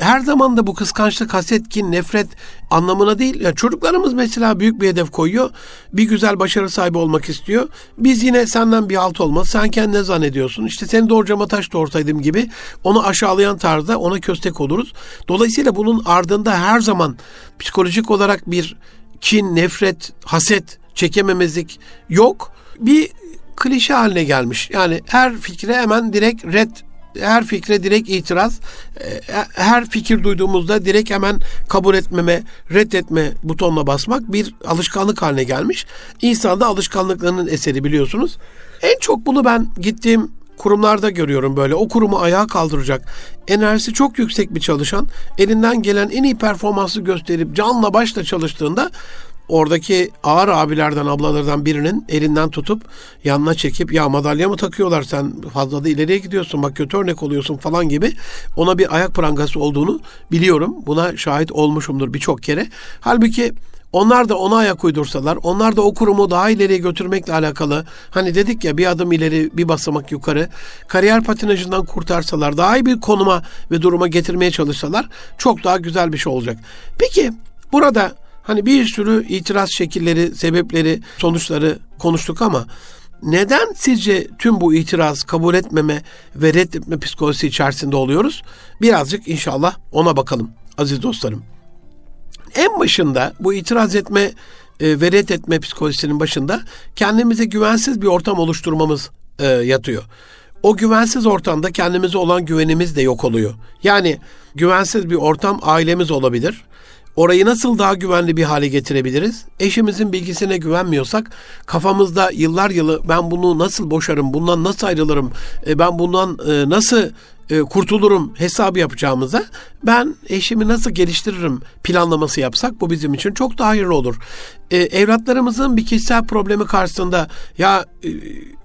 S1: Her zaman da bu kıskançlık, haset, kin, nefret anlamına değil. Ya çocuklarımız mesela büyük bir hedef koyuyor. Bir güzel başarı sahibi olmak istiyor. Biz yine senden bir alt olmaz. Sen kendine zannediyorsun. İşte seni doğurcama taş doğursaydım gibi onu aşağılayan tarzda ona köstek oluruz. Dolayısıyla bunun ardında her zaman psikolojik olarak bir kin, nefret, haset, çekememezlik yok. Bir klişe haline gelmiş. Yani her fikre hemen direkt red her fikre direkt itiraz, e, her fikir duyduğumuzda direkt hemen kabul etmeme, reddetme butonuna basmak bir alışkanlık haline gelmiş. İnsan da alışkanlıklarının eseri biliyorsunuz. En çok bunu ben gittiğim kurumlarda görüyorum böyle. O kurumu ayağa kaldıracak, enerjisi çok yüksek bir çalışan, elinden gelen en iyi performansı gösterip canla başla çalıştığında oradaki ağır abilerden ablalardan birinin elinden tutup yanına çekip ya madalya mı takıyorlar sen fazla da ileriye gidiyorsun bak kötü örnek oluyorsun falan gibi ona bir ayak prangası olduğunu biliyorum. Buna şahit olmuşumdur birçok kere. Halbuki onlar da ona ayak uydursalar, onlar da o kurumu daha ileriye götürmekle alakalı, hani dedik ya bir adım ileri, bir basamak yukarı, kariyer patinajından kurtarsalar, daha iyi bir konuma ve duruma getirmeye çalışsalar çok daha güzel bir şey olacak. Peki burada hani bir sürü itiraz şekilleri, sebepleri, sonuçları konuştuk ama neden sizce tüm bu itiraz, kabul etmeme ve reddetme psikolojisi içerisinde oluyoruz? Birazcık inşallah ona bakalım aziz dostlarım. En başında bu itiraz etme e, ve reddetme psikolojisinin başında kendimize güvensiz bir ortam oluşturmamız e, yatıyor. O güvensiz ortamda kendimize olan güvenimiz de yok oluyor. Yani güvensiz bir ortam ailemiz olabilir. Orayı nasıl daha güvenli bir hale getirebiliriz? Eşimizin bilgisine güvenmiyorsak kafamızda yıllar yılı ben bunu nasıl boşarım, bundan nasıl ayrılırım, e, ben bundan e, nasıl e, kurtulurum hesabı yapacağımıza ben eşimi nasıl geliştiririm planlaması yapsak bu bizim için çok daha hayırlı olur. E, evlatlarımızın bir kişisel problemi karşısında ya e,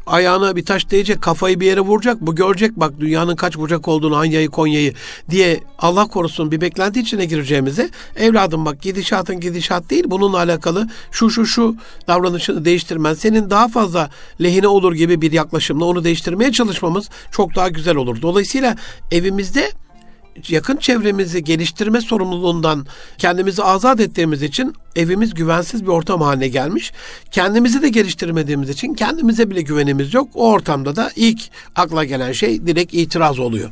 S1: ayağına bir taş değecek, kafayı bir yere vuracak, bu görecek bak dünyanın kaç bucak olduğunu, Anya'yı, Konya'yı diye Allah korusun bir beklenti içine gireceğimize evladım bak gidişatın gidişat değil bununla alakalı şu şu şu davranışını değiştirmen senin daha fazla lehine olur gibi bir yaklaşımla onu değiştirmeye çalışmamız çok daha güzel olur. Dolayısıyla evimizde yakın çevremizi geliştirme sorumluluğundan kendimizi azat ettiğimiz için evimiz güvensiz bir ortam haline gelmiş. Kendimizi de geliştirmediğimiz için kendimize bile güvenimiz yok. O ortamda da ilk akla gelen şey direkt itiraz oluyor.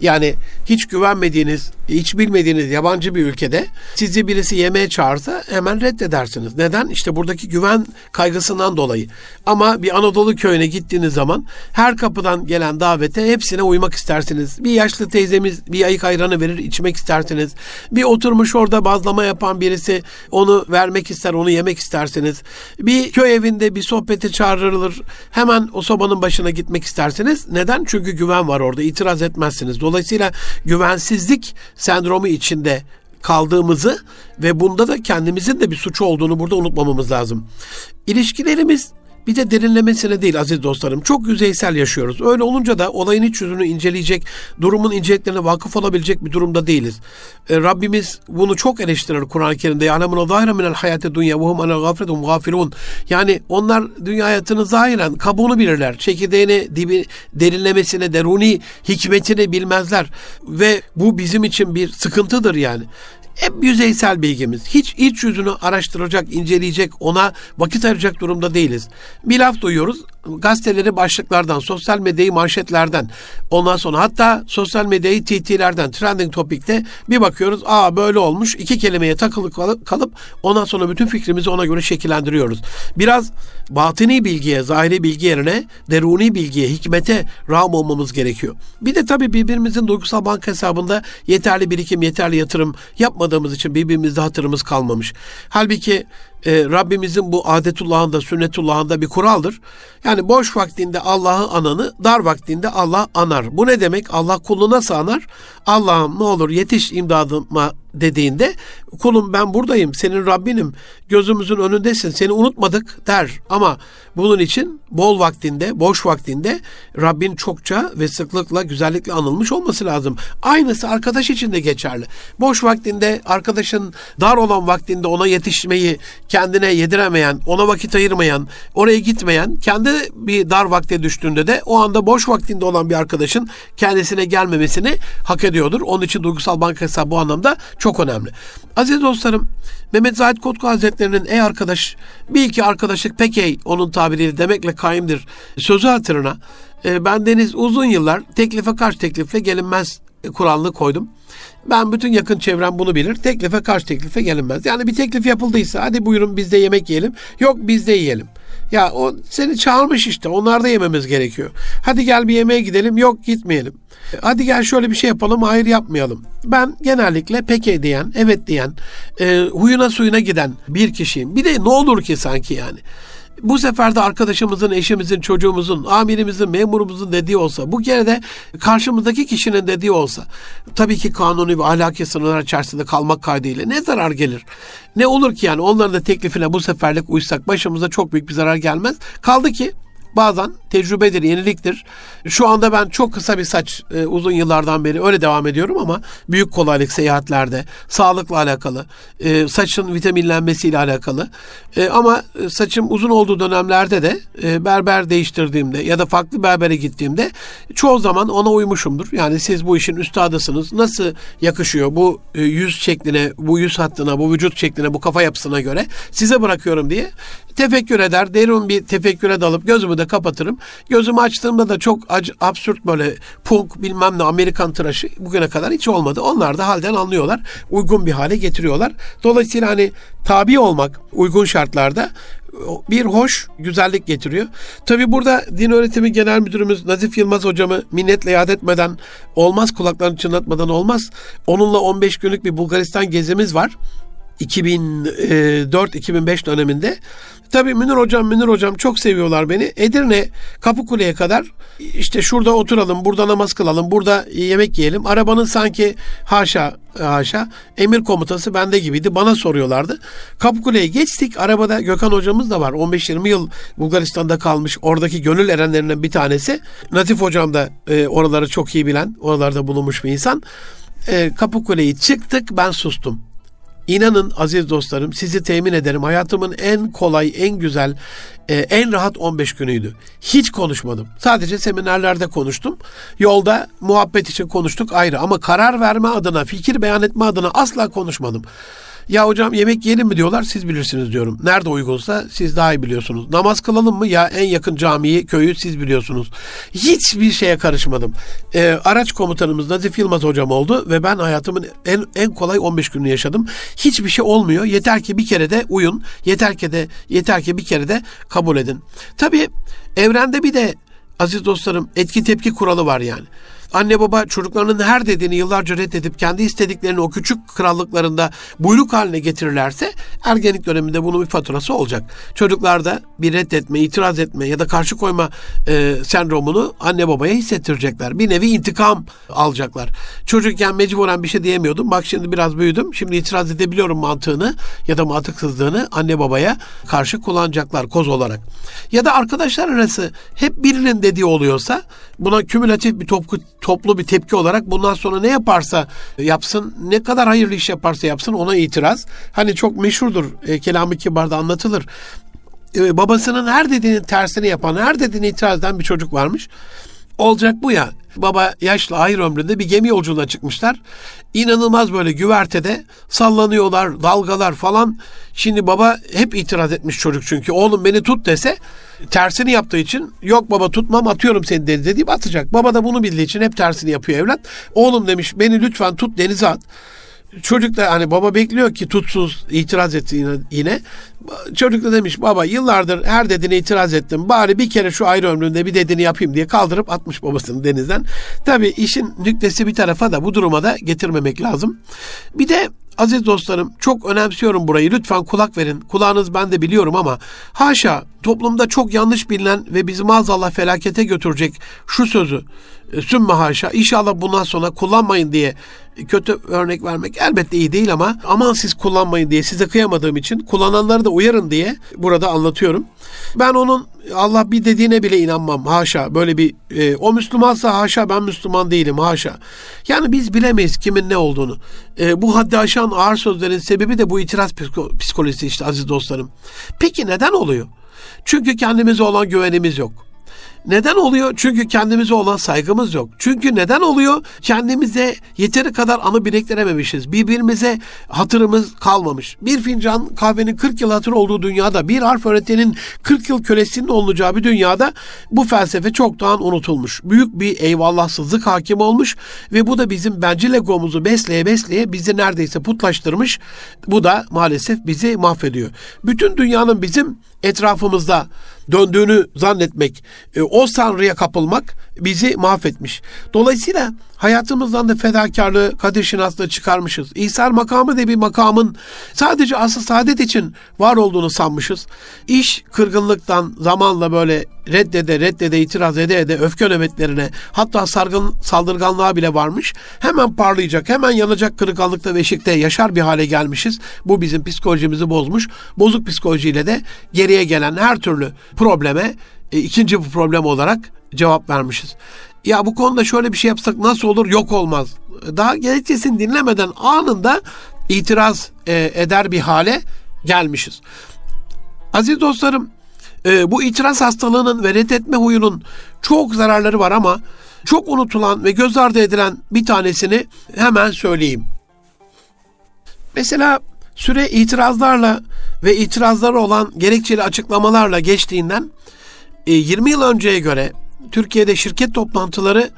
S1: Yani hiç güvenmediğiniz, hiç bilmediğiniz yabancı bir ülkede sizi birisi yemeğe çağırsa hemen reddedersiniz. Neden? İşte buradaki güven kaygısından dolayı. Ama bir Anadolu köyüne gittiğiniz zaman her kapıdan gelen davete hepsine uymak istersiniz. Bir yaşlı teyzemiz bir ayık ayranı verir içmek istersiniz. Bir oturmuş orada bazlama yapan birisi onu vermek ister, onu yemek istersiniz. Bir köy evinde bir sohbete çağrılır. Hemen o sobanın başına gitmek istersiniz. Neden? Çünkü güven var orada. itiraz etmezsiniz. Dolayısıyla güvensizlik sendromu içinde kaldığımızı ve bunda da kendimizin de bir suçu olduğunu burada unutmamamız lazım. İlişkilerimiz bir de derinlemesine değil aziz dostlarım. Çok yüzeysel yaşıyoruz. Öyle olunca da olayın iç yüzünü inceleyecek, durumun inceliklerine vakıf olabilecek bir durumda değiliz. E, Rabbimiz bunu çok eleştirir Kur'an-ı Kerim'de. Ya'lemune zahire minel hayate dünya ve hum anel gafletum. Yani onlar dünya hayatını zahiren kabuğunu bilirler. Çekirdeğini, dibi, derinlemesine, deruni hikmetini bilmezler. Ve bu bizim için bir sıkıntıdır yani hep yüzeysel bilgimiz. Hiç iç yüzünü araştıracak, inceleyecek, ona vakit ayıracak durumda değiliz. Bir laf duyuyoruz, gazeteleri başlıklardan, sosyal medyayı manşetlerden, ondan sonra hatta sosyal medyayı TT'lerden, trending topikte bir bakıyoruz, aa böyle olmuş, iki kelimeye takılı kalıp ondan sonra bütün fikrimizi ona göre şekillendiriyoruz. Biraz batini bilgiye, zahiri bilgi yerine deruni bilgiye, hikmete rağm olmamız gerekiyor. Bir de tabii birbirimizin duygusal banka hesabında yeterli birikim, yeterli yatırım yapmadığımız için birbirimizde hatırımız kalmamış. Halbuki e, Rabbimizin bu adetullahında, sünnetullahında bir kuraldır. Yani boş vaktinde Allah'ı ananı, dar vaktinde Allah anar. Bu ne demek? Allah kulunu nasıl anar? Allah'ım ne olur yetiş imdadıma dediğinde kulum ben buradayım, senin Rabbinim, gözümüzün önündesin, seni unutmadık der. Ama bunun için bol vaktinde, boş vaktinde Rabbin çokça ve sıklıkla, güzellikle anılmış olması lazım. Aynısı arkadaş için de geçerli. Boş vaktinde, arkadaşın dar olan vaktinde ona yetişmeyi kendine yediremeyen, ona vakit ayırmayan, oraya gitmeyen, kendi bir dar vakte düştüğünde de o anda boş vaktinde olan bir arkadaşın kendisine gelmemesini hak ediyordur. Onun için duygusal banka hesabı bu anlamda çok önemli. Aziz dostlarım, Mehmet Zahid Kotku Hazretleri'nin ey arkadaş, bir iki arkadaşlık pek ey onun tabiriyle demekle kaimdir sözü hatırına e, ben Deniz uzun yıllar teklife karşı teklifle gelinmez kuralını koydum. Ben bütün yakın çevrem bunu bilir. Teklife karşı teklife gelinmez. Yani bir teklif yapıldıysa hadi buyurun biz de yemek yiyelim. Yok biz de yiyelim. Ya o seni çağırmış işte. Onlar da yememiz gerekiyor. Hadi gel bir yemeğe gidelim. Yok gitmeyelim. Hadi gel şöyle bir şey yapalım. Hayır yapmayalım. Ben genellikle peki diyen, evet diyen, e, huyuna suyuna giden bir kişiyim. Bir de ne olur ki sanki yani. Bu sefer de arkadaşımızın, eşimizin, çocuğumuzun, amirimizin, memurumuzun dediği olsa, bu kere de karşımızdaki kişinin dediği olsa, tabii ki kanuni ve ahlaki sınırlar içerisinde kalmak kaydıyla ne zarar gelir? Ne olur ki yani onların da teklifine bu seferlik uysak başımıza çok büyük bir zarar gelmez. Kaldı ki bazen tecrübedir, yeniliktir. Şu anda ben çok kısa bir saç e, uzun yıllardan beri öyle devam ediyorum ama büyük kolaylık seyahatlerde, sağlıkla alakalı, e, saçın vitaminlenmesiyle alakalı. E, ama e, saçım uzun olduğu dönemlerde de e, berber değiştirdiğimde ya da farklı berbere gittiğimde çoğu zaman ona uymuşumdur. Yani siz bu işin üstadısınız. Nasıl yakışıyor bu e, yüz şekline, bu yüz hattına, bu vücut şekline, bu kafa yapısına göre size bırakıyorum diye tefekkür eder. Derin bir tefekküre dalıp gözümü de kapatırım. Gözümü açtığımda da çok ac- absürt böyle punk bilmem ne Amerikan tıraşı bugüne kadar hiç olmadı. Onlar da halden anlıyorlar. Uygun bir hale getiriyorlar. Dolayısıyla hani tabi olmak uygun şartlarda bir hoş güzellik getiriyor. Tabi burada din öğretimi genel müdürümüz Nazif Yılmaz hocamı minnetle yad etmeden olmaz kulaklarını çınlatmadan olmaz. Onunla 15 günlük bir Bulgaristan gezimiz var. 2004-2005 döneminde. Tabii Münir hocam, Münir hocam çok seviyorlar beni. Edirne Kapıkule'ye kadar işte şurada oturalım, burada namaz kılalım, burada yemek yiyelim. Arabanın sanki haşa haşa emir komutası bende gibiydi. Bana soruyorlardı. Kapıkule'ye geçtik. Arabada Gökhan hocamız da var. 15-20 yıl Bulgaristan'da kalmış. Oradaki gönül erenlerinden bir tanesi. Natif hocam da e, oraları çok iyi bilen, oralarda bulunmuş bir insan. E, Kapıkule'yi çıktık. Ben sustum. İnanın aziz dostlarım sizi temin ederim hayatımın en kolay, en güzel, e, en rahat 15 günüydü. Hiç konuşmadım. Sadece seminerlerde konuştum. Yolda muhabbet için konuştuk ayrı ama karar verme adına, fikir beyan etme adına asla konuşmadım. Ya hocam yemek yiyelim mi diyorlar siz bilirsiniz diyorum. Nerede uygunsa siz daha iyi biliyorsunuz. Namaz kılalım mı ya en yakın camiyi köyü siz biliyorsunuz. Hiçbir şeye karışmadım. Ee, araç komutanımız Nazif Yılmaz hocam oldu ve ben hayatımın en, en kolay 15 gününü yaşadım. Hiçbir şey olmuyor. Yeter ki bir kere de uyun. Yeter ki de yeter ki bir kere de kabul edin. Tabii evrende bir de aziz dostlarım etki tepki kuralı var yani. Anne baba çocuklarının her dediğini yıllarca reddedip kendi istediklerini o küçük krallıklarında buyruk haline getirirlerse ergenlik döneminde bunun bir faturası olacak. Çocuklarda bir reddetme, itiraz etme ya da karşı koyma e, sendromunu anne babaya hissettirecekler. Bir nevi intikam alacaklar. Çocukken mecburen bir şey diyemiyordum. Bak şimdi biraz büyüdüm. Şimdi itiraz edebiliyorum mantığını ya da mantıksızlığını anne babaya karşı kullanacaklar koz olarak. Ya da arkadaşlar arası hep birinin dediği oluyorsa buna kümülatif bir toplu, toplu bir tepki olarak bundan sonra ne yaparsa yapsın, ne kadar hayırlı iş yaparsa yapsın ona itiraz. Hani çok meşhurdur, e, kelamı kibarda anlatılır. E, babasının her dediğinin tersini yapan, her dediğine itiraz eden bir çocuk varmış. Olacak bu ya. Baba yaşlı ahir ömründe bir gemi yolculuğuna çıkmışlar. İnanılmaz böyle güvertede sallanıyorlar, dalgalar falan. Şimdi baba hep itiraz etmiş çocuk çünkü. Oğlum beni tut dese tersini yaptığı için yok baba tutmam atıyorum seni denize deyip atacak. Baba da bunu bildiği için hep tersini yapıyor evlat. Oğlum demiş beni lütfen tut denize at. Çocuk da hani baba bekliyor ki tutsuz itiraz etti yine. Çocuk da demiş baba yıllardır her dediğine itiraz ettim. Bari bir kere şu ayrı ömründe bir dediğini yapayım diye kaldırıp atmış babasını denizden. Tabii işin nüktesi bir tarafa da bu duruma da getirmemek lazım. Bir de aziz dostlarım çok önemsiyorum burayı. Lütfen kulak verin. Kulağınız ben de biliyorum ama haşa toplumda çok yanlış bilinen ve bizi maazallah felakete götürecek şu sözü sümme haşa inşallah bundan sonra kullanmayın diye kötü örnek vermek elbette iyi değil ama aman siz kullanmayın diye size kıyamadığım için kullananları da uyarın diye burada anlatıyorum. Ben onun Allah bir dediğine bile inanmam haşa böyle bir e, o Müslümansa haşa ben Müslüman değilim haşa. Yani biz bilemeyiz kimin ne olduğunu. E, bu haddi aşan ağır sözlerin sebebi de bu itiraz psikolojisi işte aziz dostlarım. Peki neden oluyor? Çünkü kendimize olan güvenimiz yok. Neden oluyor? Çünkü kendimize olan saygımız yok. Çünkü neden oluyor? Kendimize yeteri kadar anı biriktirememişiz. Birbirimize hatırımız kalmamış. Bir fincan kahvenin 40 yıl hatır olduğu dünyada, bir harf öğretmenin 40 yıl kölesinin olunacağı bir dünyada bu felsefe çoktan unutulmuş. Büyük bir eyvallahsızlık hakim olmuş ve bu da bizim bencil egomuzu besleye besleye bizi neredeyse putlaştırmış. Bu da maalesef bizi mahvediyor. Bütün dünyanın bizim etrafımızda döndüğünü zannetmek, e, o sanrıya kapılmak bizi mahvetmiş. Dolayısıyla hayatımızdan da fedakarlığı, kadir şinaslığı çıkarmışız. İhsar makamı diye bir makamın sadece asıl saadet için var olduğunu sanmışız. İş kırgınlıktan zamanla böyle reddede reddede itiraz ede ede öfke nöbetlerine hatta sargın saldırganlığa bile varmış. Hemen parlayacak, hemen yanacak kırıklıkta ve eşikte yaşar bir hale gelmişiz. Bu bizim psikolojimizi bozmuş. Bozuk psikolojiyle de geriye gelen her türlü probleme e, ikinci bir problem olarak cevap vermişiz. Ya bu konuda şöyle bir şey yapsak nasıl olur? Yok olmaz. Daha gerekçesini dinlemeden anında itiraz e, eder bir hale gelmişiz. Aziz dostlarım, e, bu itiraz hastalığının ve reddetme huyunun çok zararları var ama çok unutulan ve göz ardı edilen bir tanesini hemen söyleyeyim. Mesela süre itirazlarla ve itirazları olan gerekçeli açıklamalarla geçtiğinden 20 e, yıl önceye göre Türkiye'de şirket toplantıları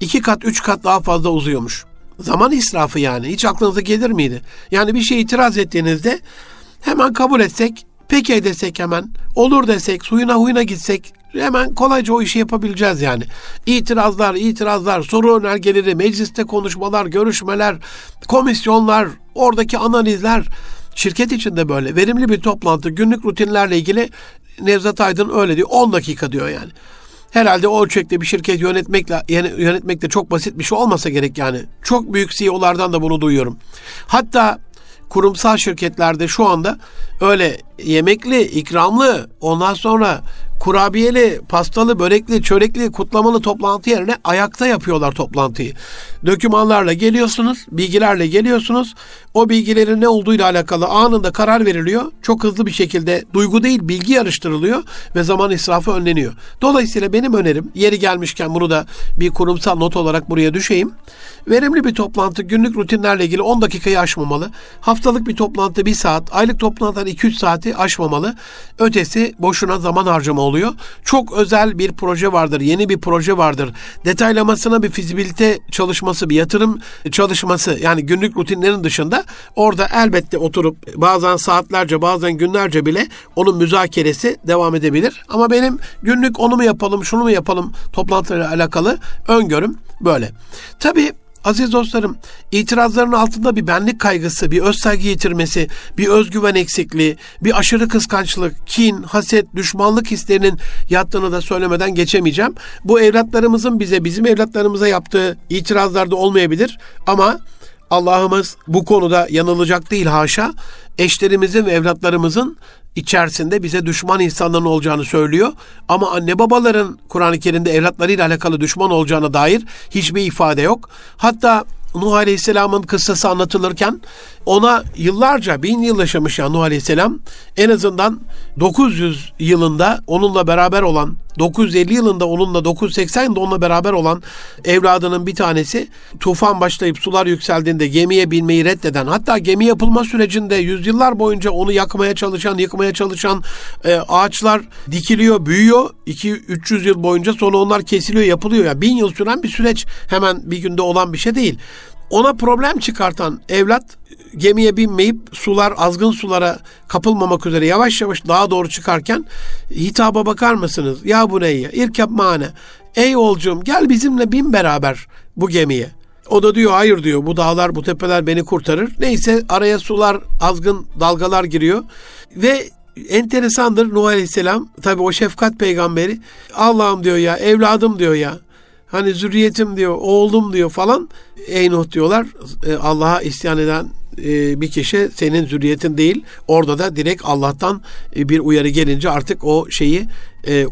S1: iki kat, üç kat daha fazla uzuyormuş. Zaman israfı yani. Hiç aklınıza gelir miydi? Yani bir şey itiraz ettiğinizde hemen kabul etsek, peki desek hemen, olur desek, suyuna huyuna gitsek hemen kolayca o işi yapabileceğiz yani. İtirazlar, itirazlar, soru önergeleri, mecliste konuşmalar, görüşmeler, komisyonlar, oradaki analizler, şirket içinde böyle verimli bir toplantı, günlük rutinlerle ilgili Nevzat Aydın öyle diyor. 10 dakika diyor yani. Herhalde ölçekte bir şirket yönetmekle yönetmek de çok basit bir şey olmasa gerek yani. Çok büyük CEO'lardan da bunu duyuyorum. Hatta kurumsal şirketlerde şu anda öyle yemekli, ikramlı, ondan sonra kurabiyeli, pastalı, börekli, çörekli, kutlamalı toplantı yerine ayakta yapıyorlar toplantıyı. Dökümanlarla geliyorsunuz, bilgilerle geliyorsunuz. O bilgilerin ne olduğuyla alakalı anında karar veriliyor. Çok hızlı bir şekilde duygu değil bilgi yarıştırılıyor ve zaman israfı önleniyor. Dolayısıyla benim önerim yeri gelmişken bunu da bir kurumsal not olarak buraya düşeyim. Verimli bir toplantı günlük rutinlerle ilgili 10 dakikayı aşmamalı. Haftalık bir toplantı 1 saat, aylık toplantılar 2-3 saati aşmamalı. Ötesi boşuna zaman harcama oluyor. Çok özel bir proje vardır, yeni bir proje vardır. Detaylamasına bir fizibilite çalışması, bir yatırım çalışması yani günlük rutinlerin dışında orada elbette oturup bazen saatlerce bazen günlerce bile onun müzakeresi devam edebilir. Ama benim günlük onu mu yapalım, şunu mu yapalım toplantılarla alakalı öngörüm böyle. Tabii Aziz dostlarım, itirazların altında bir benlik kaygısı, bir öz saygı yitirmesi, bir özgüven eksikliği, bir aşırı kıskançlık, kin, haset, düşmanlık hislerinin yattığını da söylemeden geçemeyeceğim. Bu evlatlarımızın bize, bizim evlatlarımıza yaptığı itirazlarda olmayabilir ama Allah'ımız bu konuda yanılacak değil haşa. Eşlerimizin ve evlatlarımızın içerisinde bize düşman insanların olacağını söylüyor. Ama anne babaların Kur'an-ı Kerim'de evlatlarıyla alakalı düşman olacağına dair hiçbir ifade yok. Hatta Nuh Aleyhisselam'ın kıssası anlatılırken ona yıllarca, bin yıl yaşamış ya Nuh Aleyhisselam en azından 900 yılında onunla beraber olan 950 yılında onunla 980 yılında onunla beraber olan evladının bir tanesi tufan başlayıp sular yükseldiğinde gemiye binmeyi reddeden hatta gemi yapılma sürecinde yüzyıllar boyunca onu yakmaya çalışan, yıkmaya çalışan e, ağaçlar dikiliyor, büyüyor. 2-300 yıl boyunca sonra onlar kesiliyor, yapılıyor. Yani bin yıl süren bir süreç hemen bir günde olan bir şey değil ona problem çıkartan evlat gemiye binmeyip sular azgın sulara kapılmamak üzere yavaş yavaş daha doğru çıkarken hitaba bakar mısınız? Ya bu neyye? İrkab mane. Ey oğulcum gel bizimle bin beraber bu gemiye. O da diyor hayır diyor bu dağlar bu tepeler beni kurtarır. Neyse araya sular azgın dalgalar giriyor ve enteresandır Nuh Aleyhisselam tabi o şefkat peygamberi Allah'ım diyor ya evladım diyor ya Hani zürriyetim diyor, oğlum diyor falan. Ey Nuh diyorlar e, Allah'a isyan eden e, bir kişi senin zürriyetin değil. Orada da direkt Allah'tan e, bir uyarı gelince artık o şeyi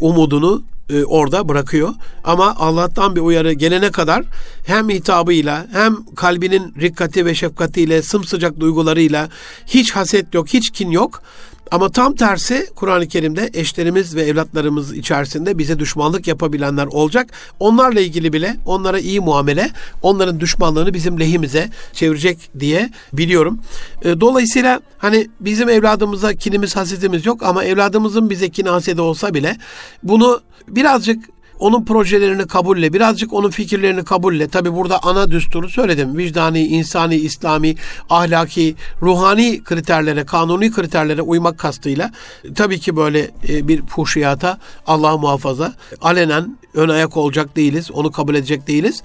S1: umudunu orada bırakıyor. Ama Allah'tan bir uyarı gelene kadar hem hitabıyla hem kalbinin rikkati ve şefkatiyle sımsıcak duygularıyla hiç haset yok, hiç kin yok. Ama tam tersi Kur'an-ı Kerim'de eşlerimiz ve evlatlarımız içerisinde bize düşmanlık yapabilenler olacak. Onlarla ilgili bile onlara iyi muamele, onların düşmanlığını bizim lehimize çevirecek diye biliyorum. E, dolayısıyla hani bizim evladımıza kinimiz, hasetimiz yok ama evladımızın bize kini hasedi olsa bile bunu birazcık onun projelerini kabulle, birazcık onun fikirlerini kabulle. Tabi burada ana düsturu söyledim. Vicdani, insani, İslami, ahlaki, ruhani kriterlere, kanuni kriterlere uymak kastıyla tabii ki böyle e, bir fuhşiyata Allah muhafaza alenen ön ayak olacak değiliz. Onu kabul edecek değiliz.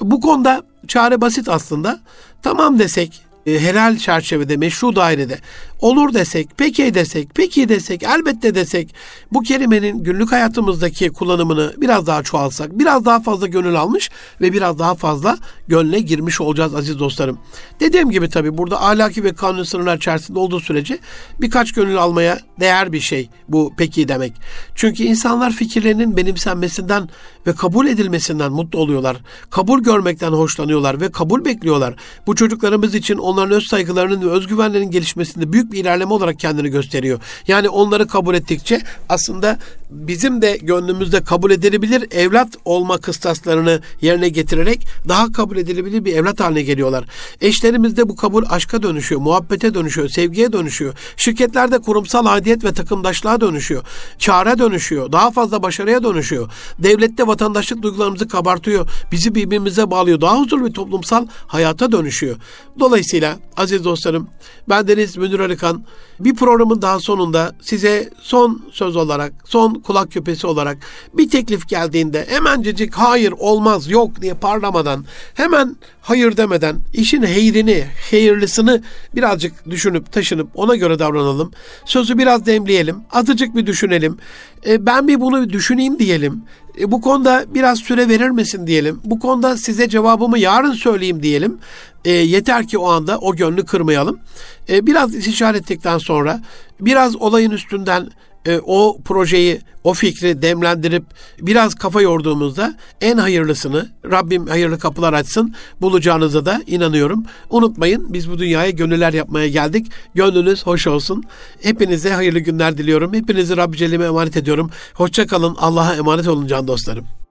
S1: Bu konuda çare basit aslında. Tamam desek, e, helal çerçevede, meşru dairede olur desek, peki desek, peki desek, elbette desek bu kelimenin günlük hayatımızdaki kullanımını biraz daha çoğalsak, biraz daha fazla gönül almış ve biraz daha fazla gönle girmiş olacağız aziz dostlarım. Dediğim gibi tabii burada ahlaki ve kanun sınırlar içerisinde olduğu sürece birkaç gönül almaya değer bir şey bu peki demek. Çünkü insanlar fikirlerinin benimsenmesinden ve kabul edilmesinden mutlu oluyorlar. Kabul görmekten hoşlanıyorlar ve kabul bekliyorlar. Bu çocuklarımız için onların öz saygılarının ve özgüvenlerinin gelişmesinde büyük bir ilerleme olarak kendini gösteriyor. Yani onları kabul ettikçe aslında bizim de gönlümüzde kabul edilebilir evlat olma kıstaslarını yerine getirerek daha kabul edilebilir bir evlat haline geliyorlar. Eşlerimizde bu kabul aşka dönüşüyor, muhabbete dönüşüyor, sevgiye dönüşüyor. Şirketlerde kurumsal aidiyet ve takımdaşlığa dönüşüyor. Kâra dönüşüyor, daha fazla başarıya dönüşüyor. Devlette vatandaşlık duygularımızı kabartıyor, bizi birbirimize bağlıyor, daha huzurlu bir toplumsal hayata dönüşüyor. Dolayısıyla aziz dostlarım, ben Deniz Münir Arıkan bir programın daha sonunda size son söz olarak, son kulak küpesi olarak bir teklif geldiğinde hemencecik hayır olmaz yok diye parlamadan hemen hayır demeden işin heyrini, hayırlısını birazcık düşünüp taşınıp ona göre davranalım. Sözü biraz demleyelim, azıcık bir düşünelim. E, ben bir bunu düşüneyim diyelim. E, bu konuda biraz süre verir misin diyelim. Bu konuda size cevabımı yarın söyleyeyim diyelim. E, yeter ki o anda o gönlü kırmayalım. E, biraz istişare ettikten sonra biraz olayın üstünden e, o projeyi, o fikri demlendirip biraz kafa yorduğumuzda en hayırlısını Rabbim hayırlı kapılar açsın bulacağınıza da inanıyorum. Unutmayın biz bu dünyaya gönüller yapmaya geldik. Gönlünüz hoş olsun. Hepinize hayırlı günler diliyorum. Hepinizi Rabbi Celle'ime emanet ediyorum. Hoşça kalın. Allah'a emanet olun can dostlarım.